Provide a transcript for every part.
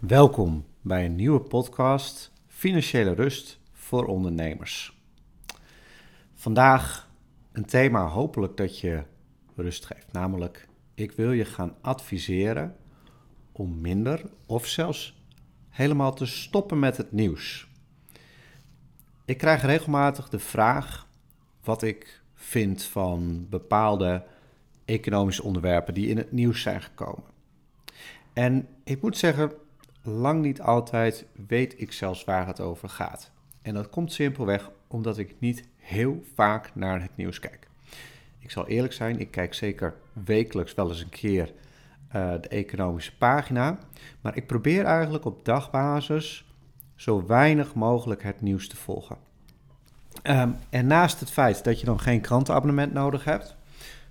Welkom bij een nieuwe podcast Financiële rust voor ondernemers. Vandaag een thema hopelijk dat je rust geeft, namelijk ik wil je gaan adviseren om minder of zelfs helemaal te stoppen met het nieuws. Ik krijg regelmatig de vraag wat ik vind van bepaalde economische onderwerpen die in het nieuws zijn gekomen. En ik moet zeggen, lang niet altijd weet ik zelfs waar het over gaat. En dat komt simpelweg omdat ik niet heel vaak naar het nieuws kijk. Ik zal eerlijk zijn, ik kijk zeker wekelijks wel eens een keer uh, de economische pagina. Maar ik probeer eigenlijk op dagbasis zo weinig mogelijk het nieuws te volgen. Um, en naast het feit dat je dan geen krantenabonnement nodig hebt,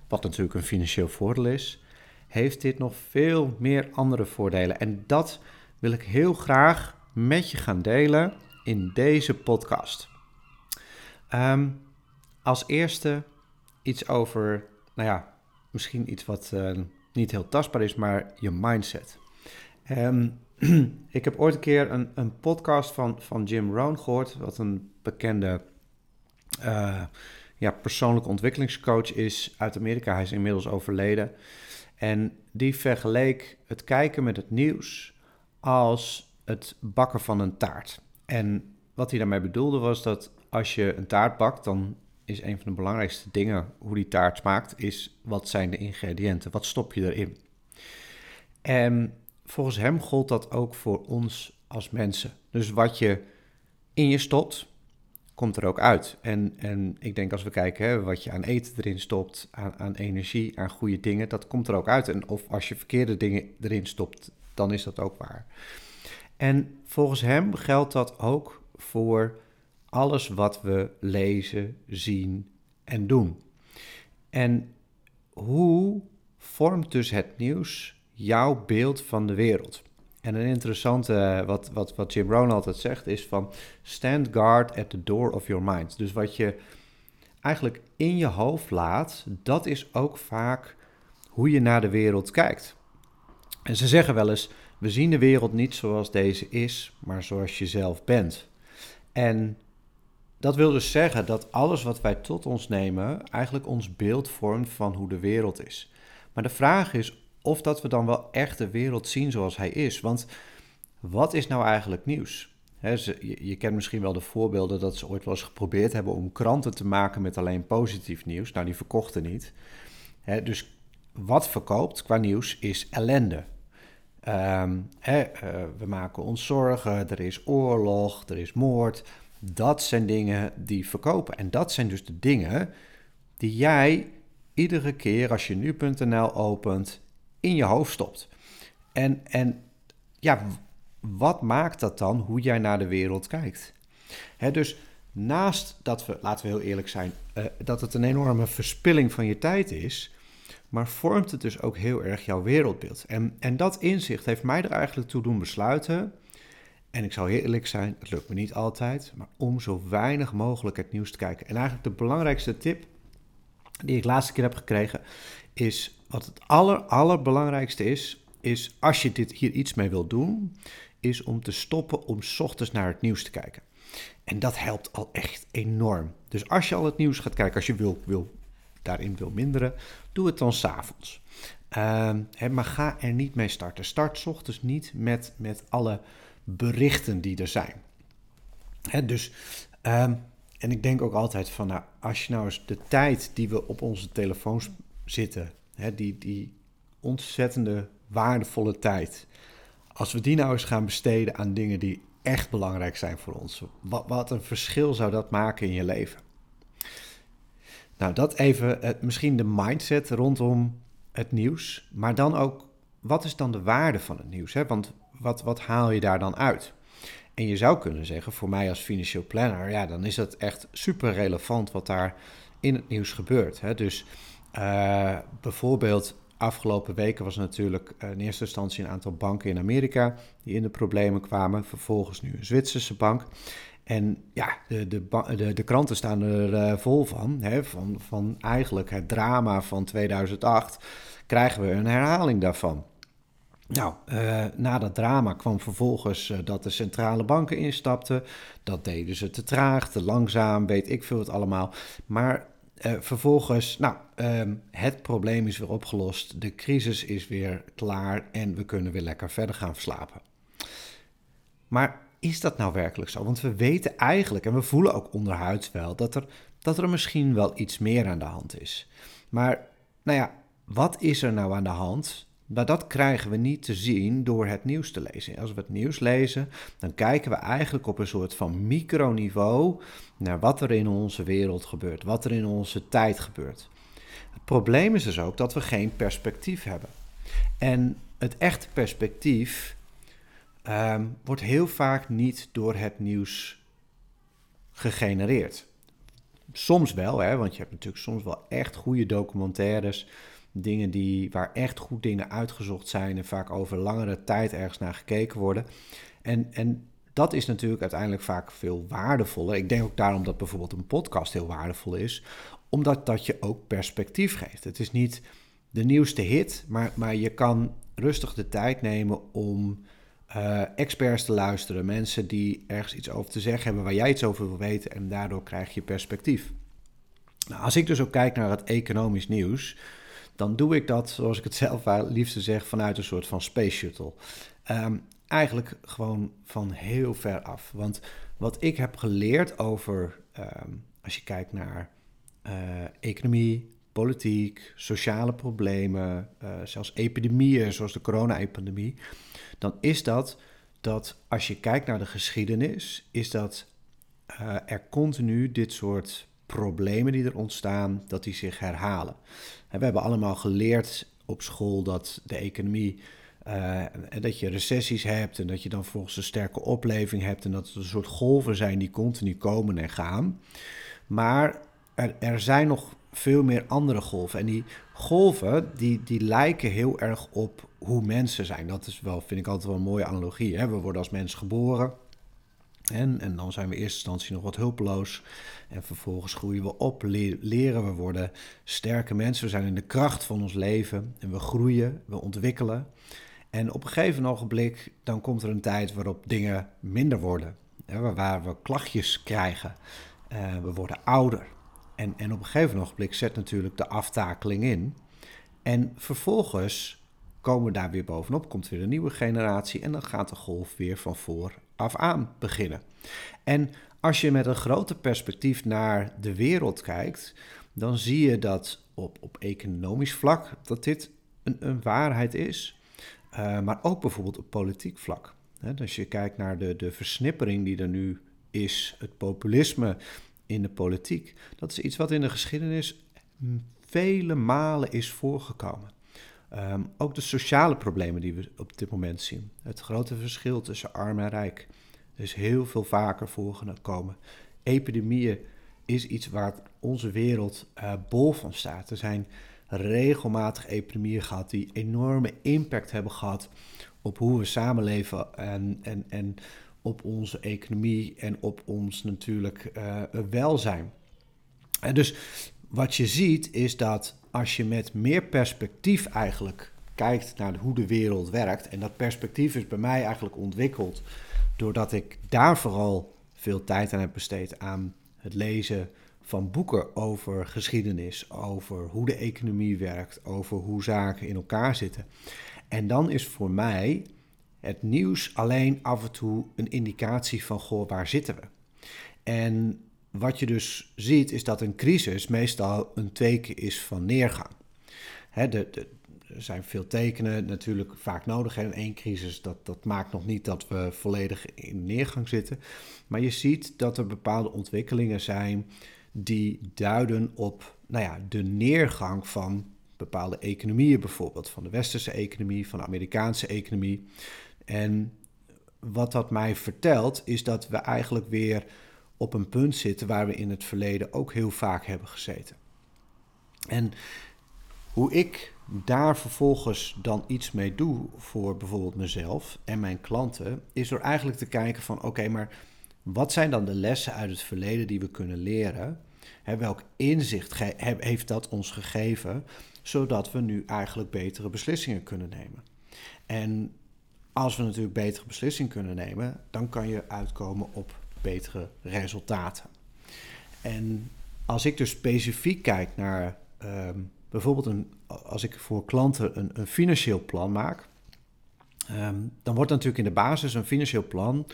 wat natuurlijk een financieel voordeel is, heeft dit nog veel meer andere voordelen. En dat wil ik heel graag met je gaan delen in deze podcast. Um, als eerste iets over, nou ja, misschien iets wat uh, niet heel tastbaar is, maar je mindset. Um, ik heb ooit een keer een, podcast van, van Jim Rohn gehoord, wat een bekende uh, ja, persoonlijke ontwikkelingscoach is uit Amerika. Hij is inmiddels overleden. En die vergeleek het kijken met het nieuws als het bakken van een taart. En wat hij daarmee bedoelde was dat als je een taart bakt, dan is een van de belangrijkste dingen hoe die taart smaakt, is wat zijn de ingrediënten, wat stop je erin. En volgens hem gold dat ook voor ons als mensen. Dus wat je in je stopt, komt er ook uit. En, en ik denk als we kijken hè, wat je aan eten erin stopt, aan, aan energie, aan goede dingen, dat komt er ook uit. En of als je verkeerde dingen erin stopt, dan is dat ook waar. En volgens hem geldt dat ook voor alles wat we lezen, zien en doen. En hoe vormt dus het nieuws jouw beeld van de wereld? En een interessante, wat, wat, wat Jim Rohn altijd zegt, is van stand guard at the door of your mind. Dus wat je eigenlijk in je hoofd laat, dat is ook vaak hoe je naar de wereld kijkt. En ze zeggen wel eens, we zien de wereld niet zoals deze is, maar zoals je zelf bent. En dat wil dus zeggen dat alles wat wij tot ons nemen eigenlijk ons beeld vormt van hoe de wereld is. Maar de vraag is of dat we dan wel echt de wereld zien zoals hij is. Want wat is nou eigenlijk nieuws? je, je, kent misschien wel de voorbeelden dat ze ooit wel eens geprobeerd hebben om kranten te maken met alleen positief nieuws. Nou, die verkochten niet. dus wat verkoopt qua nieuws is ellende. Ehm, eh, we maken ons zorgen, er is oorlog, er is moord. Dat zijn dingen die verkopen. En dat zijn dus de dingen die jij iedere keer als je nu.nl opent in je hoofd stopt. En, en ja, wat maakt dat dan hoe jij naar de wereld kijkt? dus naast dat we, laten we heel eerlijk zijn, uh, dat het een enorme verspilling van je tijd is, maar vormt het dus ook heel erg jouw wereldbeeld. En, en dat inzicht heeft mij er eigenlijk toe doen besluiten. En ik zal eerlijk zijn, het lukt me niet altijd, maar om zo weinig mogelijk het nieuws te kijken. En eigenlijk de belangrijkste tip die ik laatste keer heb gekregen, is wat het aller, allerbelangrijkste is, is als je dit hier iets mee wil doen, is om te stoppen om ochtends naar het nieuws te kijken. En dat helpt al echt enorm. Dus als je al het nieuws gaat kijken, als je wil, wil, daarin wil minderen, doe het dan s'avonds. Uh, maar ga er niet mee starten. Start s ochtends niet met, met alle berichten die er zijn. Hè, dus, uh, en ik denk ook altijd van, nou, als je nou eens de tijd die we op onze telefoons zitten Hè, die, die ontzettende waardevolle tijd. Als we die nou eens gaan besteden aan dingen die echt belangrijk zijn voor ons. Wat, wat een verschil zou dat maken in je leven? Nou, dat even het, misschien de mindset rondom het nieuws. Maar dan ook, wat is dan de waarde van het nieuws? Hè? Want wat, wat haal je daar dan uit? En je zou kunnen zeggen, voor mij als financieel planner, ja, dan is het echt super relevant wat daar in het nieuws gebeurt. Hè? Dus uh, bijvoorbeeld afgelopen weken was natuurlijk uh, in eerste instantie een aantal banken in Amerika die in de problemen kwamen. Vervolgens nu een Zwitserse bank. En ja, de, de, de, de kranten staan er uh, vol van, hè, van. Van eigenlijk het drama van 2008 krijgen we een herhaling daarvan. Nou, uh, na dat drama kwam vervolgens uh, dat de centrale banken instapten. Dat deden ze te traag, te langzaam, weet ik veel het allemaal. Maar vervolgens, nou, ehm, het probleem is weer opgelost. De crisis is weer klaar en we kunnen weer lekker verder gaan slapen. Maar is dat nou werkelijk zo? Want we weten eigenlijk, en we voelen ook onderhuids wel, dat er, dat er misschien wel iets meer aan de hand is. Maar, nou ja, wat is er nou aan de hand? Maar dat krijgen we niet te zien door het nieuws te lezen. Als we het nieuws lezen, dan kijken we eigenlijk op een soort van microniveau naar wat er in onze wereld gebeurt, wat er in onze tijd gebeurt. Het probleem is dus ook dat we geen perspectief hebben. En het echte perspectief um, wordt heel vaak niet door het nieuws gegenereerd. Soms wel, hè, want je hebt natuurlijk soms wel echt goede documentaires Dingen die, waar echt goed dingen uitgezocht zijn en vaak over langere tijd ergens naar gekeken worden. En, en dat is natuurlijk uiteindelijk vaak veel waardevoller. Ik denk ook daarom dat bijvoorbeeld een podcast heel waardevol is, omdat dat je ook perspectief geeft. Het is niet de nieuwste hit, maar, maar je kan rustig de tijd nemen om uh, experts te luisteren, mensen die ergens iets over te zeggen hebben waar jij iets over wil weten en daardoor krijg je perspectief. Nou, als ik dus ook kijk naar het economisch nieuws, dan doe ik dat, zoals ik het zelf liefste zeg, vanuit een soort van space shuttle. Ehm, eigenlijk gewoon van heel ver af. Want wat ik heb geleerd over, ehm, als je kijkt naar uh, economie, politiek, sociale problemen, uh, zelfs epidemieën zoals de corona-epidemie, dan is dat dat als je kijkt naar de geschiedenis, is dat uh, er continu dit soort problemen die er ontstaan, dat die zich herhalen. We hebben allemaal geleerd op school dat de economie, uh, dat je recessies hebt en dat je dan volgens een sterke opleving hebt en dat het een soort golven zijn die continu komen en gaan. Maar er, er zijn nog veel meer andere golven. En die golven, die, die lijken heel erg op hoe mensen zijn. Dat is wel, vind ik altijd wel een mooie analogie. Hè? We worden als mens geboren. En, en dan zijn we in eerste instantie nog wat hulpeloos. En vervolgens groeien we op, leren we worden sterke mensen. We zijn in de kracht van ons leven en we groeien, we ontwikkelen. En op een gegeven ogenblik, dan komt er een tijd waarop dingen minder worden. Waar we klachtjes krijgen. Uh, we worden ouder. En, en op een gegeven ogenblik zet natuurlijk de aftakeling in. En vervolgens komen we daar weer bovenop, komt weer een nieuwe generatie en dan gaat de golf weer van voor af aan beginnen. En als je met een groter perspectief naar de wereld kijkt, dan zie je dat op, op economisch vlak dat dit een, een waarheid is, uh, maar ook bijvoorbeeld op politiek vlak. He, als je kijkt naar de, de versnippering die er nu is, het populisme in de politiek, dat is iets wat in de geschiedenis vele malen is voorgekomen. Um, ook de sociale problemen die we op dit moment zien. Het grote verschil tussen arm en rijk is heel veel vaker voorgekomen. Epidemieën is iets waar onze wereld uh, bol van staat. Er zijn regelmatig epidemieën gehad die enorme impact hebben gehad op hoe we samenleven en, en, en op onze economie en op ons natuurlijk uh, welzijn. En dus wat je ziet is dat als je met meer perspectief eigenlijk kijkt naar hoe de wereld werkt, en dat perspectief is bij mij eigenlijk ontwikkeld doordat ik daar vooral veel tijd aan heb besteed aan het lezen van boeken over geschiedenis, over hoe de economie werkt, over hoe zaken in elkaar zitten. En dan is voor mij het nieuws alleen af en toe een indicatie van, goh, waar zitten we? En wat je dus ziet is dat een crisis meestal een teken is van neergang. Er zijn veel tekenen natuurlijk vaak nodig. En één crisis, dat, dat maakt nog niet dat we volledig in neergang zitten. Maar je ziet dat er bepaalde ontwikkelingen zijn die duiden op nou ja, de neergang van bepaalde economieën, bijvoorbeeld van de westerse economie, van de Amerikaanse economie. En wat dat mij vertelt, is dat we eigenlijk weer op een punt zitten waar we in het verleden ook heel vaak hebben gezeten. En hoe ik daar vervolgens dan iets mee doe voor bijvoorbeeld mezelf en mijn klanten, is door eigenlijk te kijken van oké, maar wat zijn dan de lessen uit het verleden die we kunnen leren? Welk inzicht heeft dat ons gegeven, zodat we nu eigenlijk betere beslissingen kunnen nemen? En als we natuurlijk betere beslissingen kunnen nemen, dan kan je uitkomen op betere resultaten. En als ik dus specifiek kijk naar ehm, bijvoorbeeld een, als ik voor klanten een, een financieel plan maak, ehm, dan wordt natuurlijk in de basis een financieel plan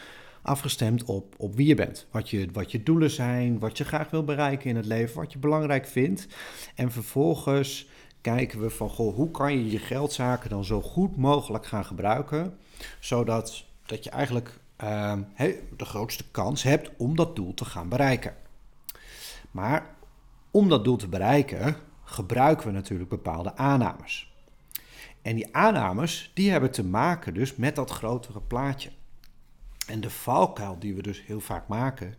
afgestemd op, op wie je bent. Wat je, wat je doelen zijn, wat je graag wil bereiken in het leven, wat je belangrijk vindt. En vervolgens kijken we van, goh, hoe kan je je geldzaken dan zo goed mogelijk gaan gebruiken, zodat dat je eigenlijk uh, de grootste kans hebt om dat doel te gaan bereiken. Maar om dat doel te bereiken, gebruiken we natuurlijk bepaalde aannames. En die aannames, die hebben te maken dus met dat grotere plaatje. En de valkuil die we dus heel vaak maken,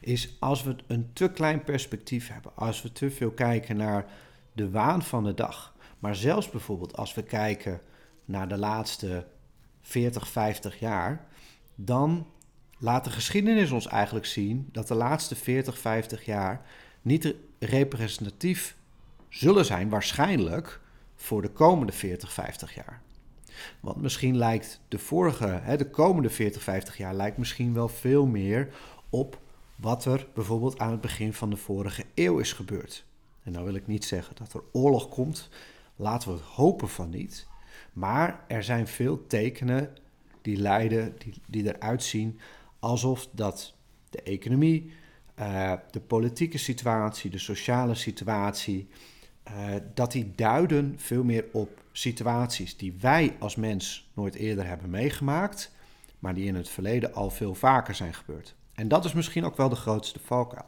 is als we een te klein perspectief hebben, als we te veel kijken naar de waan van de dag. Maar zelfs bijvoorbeeld als we kijken naar de laatste 40, 50 jaar, dan laat de geschiedenis ons eigenlijk zien dat de laatste 40, 50 jaar niet representatief zullen zijn, waarschijnlijk voor de komende 40, 50 jaar. Want misschien lijkt de vorige, hè, de komende 40, 50 jaar, lijkt misschien wel veel meer op wat er bijvoorbeeld aan het begin van de vorige eeuw is gebeurd. En nou wil ik niet zeggen dat er oorlog komt, laten we het hopen van niet. Maar er zijn veel tekenen die leiden, die, die eruit zien alsof dat de economie, uh, de politieke situatie, de sociale situatie, uh, dat die duiden veel meer op situaties die wij als mens nooit eerder hebben meegemaakt, maar die in het verleden al veel vaker zijn gebeurd. En dat is misschien ook wel de grootste valkuil.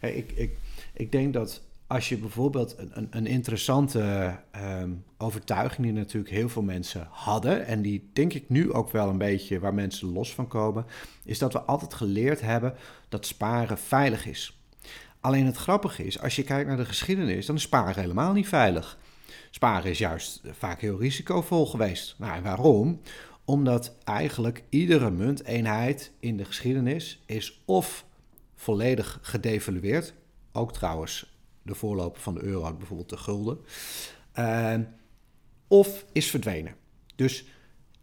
Ik, ik, ik denk dat als je bijvoorbeeld een, een, een interessante um, overtuiging die natuurlijk heel veel mensen hadden, en die denk ik nu ook wel een beetje waar mensen los van komen, is dat we altijd geleerd hebben dat sparen veilig is. Alleen het grappige is, als je kijkt naar de geschiedenis, dan is sparen helemaal niet veilig. Sparen is juist vaak heel risicovol geweest. Nou, waarom? Omdat eigenlijk iedere munteenheid in de geschiedenis is of volledig gedevalueerd, ook trouwens de voorloper van de euro, bijvoorbeeld de gulden, uh, of is verdwenen. Dus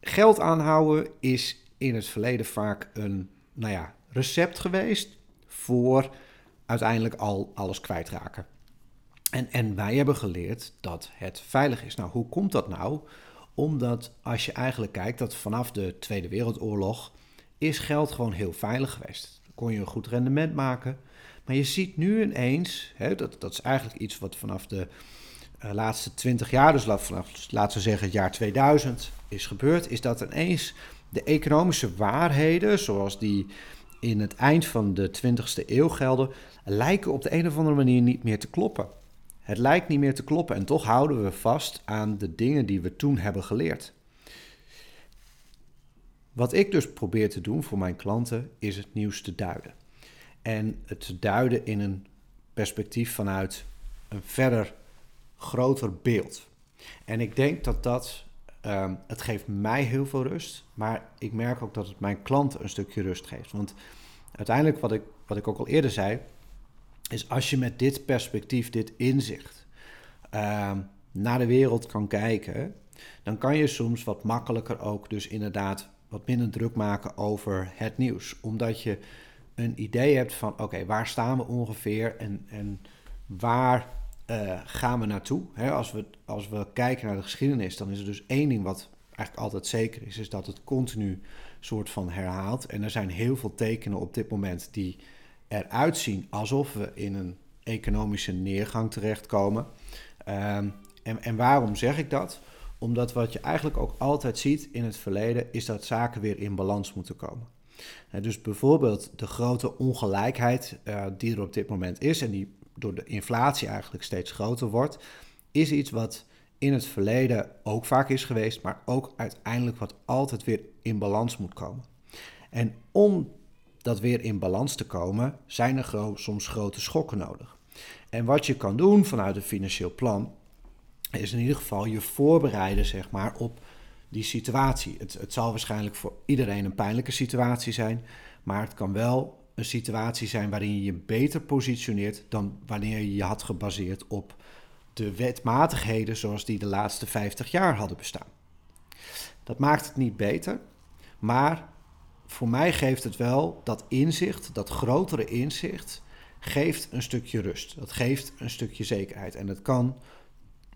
geld aanhouden is in het verleden vaak een nou ja, recept geweest voor uiteindelijk al alles kwijtraken. En, en wij hebben geleerd dat het veilig is. Nou, hoe komt dat nou? Omdat als je eigenlijk kijkt dat vanaf de Tweede Wereldoorlog is geld gewoon heel veilig geweest. Kon je een goed rendement maken. Maar je ziet nu ineens, hè, dat, dat is eigenlijk iets wat vanaf de uh, laatste 20 jaar, dus vanaf, laten we zeggen het jaar 2000, is gebeurd, is dat ineens de economische waarheden, zoals die in het eind van de 20e eeuw gelden, lijken op de een of andere manier niet meer te kloppen. Het lijkt niet meer te kloppen en toch houden we vast aan de dingen die we toen hebben geleerd. Wat ik dus probeer te doen voor mijn klanten is het nieuws te duiden. En het duiden in een perspectief vanuit een verder groter beeld. En ik denk dat dat, um, het geeft mij heel veel rust, maar ik merk ook dat het mijn klanten een stukje rust geeft. Want uiteindelijk, wat ik, wat ik ook al eerder zei, is als je met dit perspectief, dit inzicht, uh, naar de wereld kan kijken, dan kan je soms wat makkelijker ook dus inderdaad wat minder druk maken over het nieuws. Omdat je een idee hebt van oké, waar staan we ongeveer en, en waar uh, gaan we naartoe? als, we, als we kijken naar de geschiedenis, dan is er dus één ding wat eigenlijk altijd zeker is, is dat het continu soort van herhaalt. En er zijn heel veel tekenen op dit moment die eruit zien alsof we in een economische neergang terechtkomen. Um, en, en waarom zeg ik dat? Omdat wat je eigenlijk ook altijd ziet in het verleden is dat zaken weer in balans moeten komen. Dus bijvoorbeeld de grote ongelijkheid uh, die er op dit moment is en die door de inflatie eigenlijk steeds groter wordt, is iets wat in het verleden ook vaak is geweest, maar ook uiteindelijk wat altijd weer in balans moet komen. En om dat weer in balans te komen, zijn er soms grote schokken nodig. En wat je kan doen vanuit een financieel plan, is in ieder geval je voorbereiden zeg maar, op die situatie. Het, het zal waarschijnlijk voor iedereen een pijnlijke situatie zijn, maar het kan wel een situatie zijn waarin je je beter positioneert dan wanneer je je had gebaseerd op de wetmatigheden zoals die de laatste 50 jaar hadden bestaan. Dat maakt het niet beter, maar voor mij geeft het wel dat inzicht, dat grotere inzicht, geeft een stukje rust. Dat geeft een stukje zekerheid. En het kan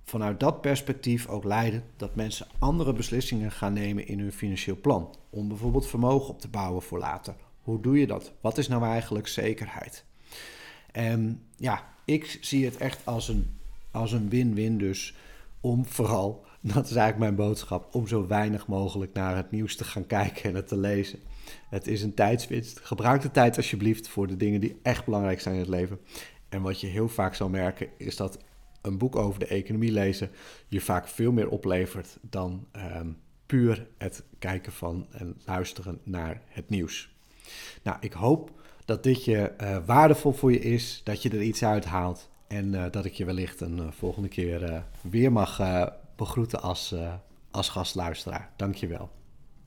vanuit dat perspectief ook leiden dat mensen andere beslissingen gaan nemen in hun financieel plan. Om bijvoorbeeld vermogen op te bouwen voor later. Hoe doe je dat? Wat is nou eigenlijk zekerheid? En ja, ik zie het echt als een als een win-win dus om vooral, dat is eigenlijk mijn boodschap, om zo weinig mogelijk naar het nieuws te gaan kijken en het te lezen. Het is een tijdswinst. Gebruik de tijd alsjeblieft voor de dingen die echt belangrijk zijn in het leven. En wat je heel vaak zal merken is dat een boek over de economie lezen je vaak veel meer oplevert dan ehm, puur het kijken van en luisteren naar het nieuws. Nou, ik hoop dat dit je uh, waardevol voor je is, dat je er iets uit haalt. En uh, dat ik je wellicht een uh, volgende keer weer mag begroeten als, als gastluisteraar. Dankjewel.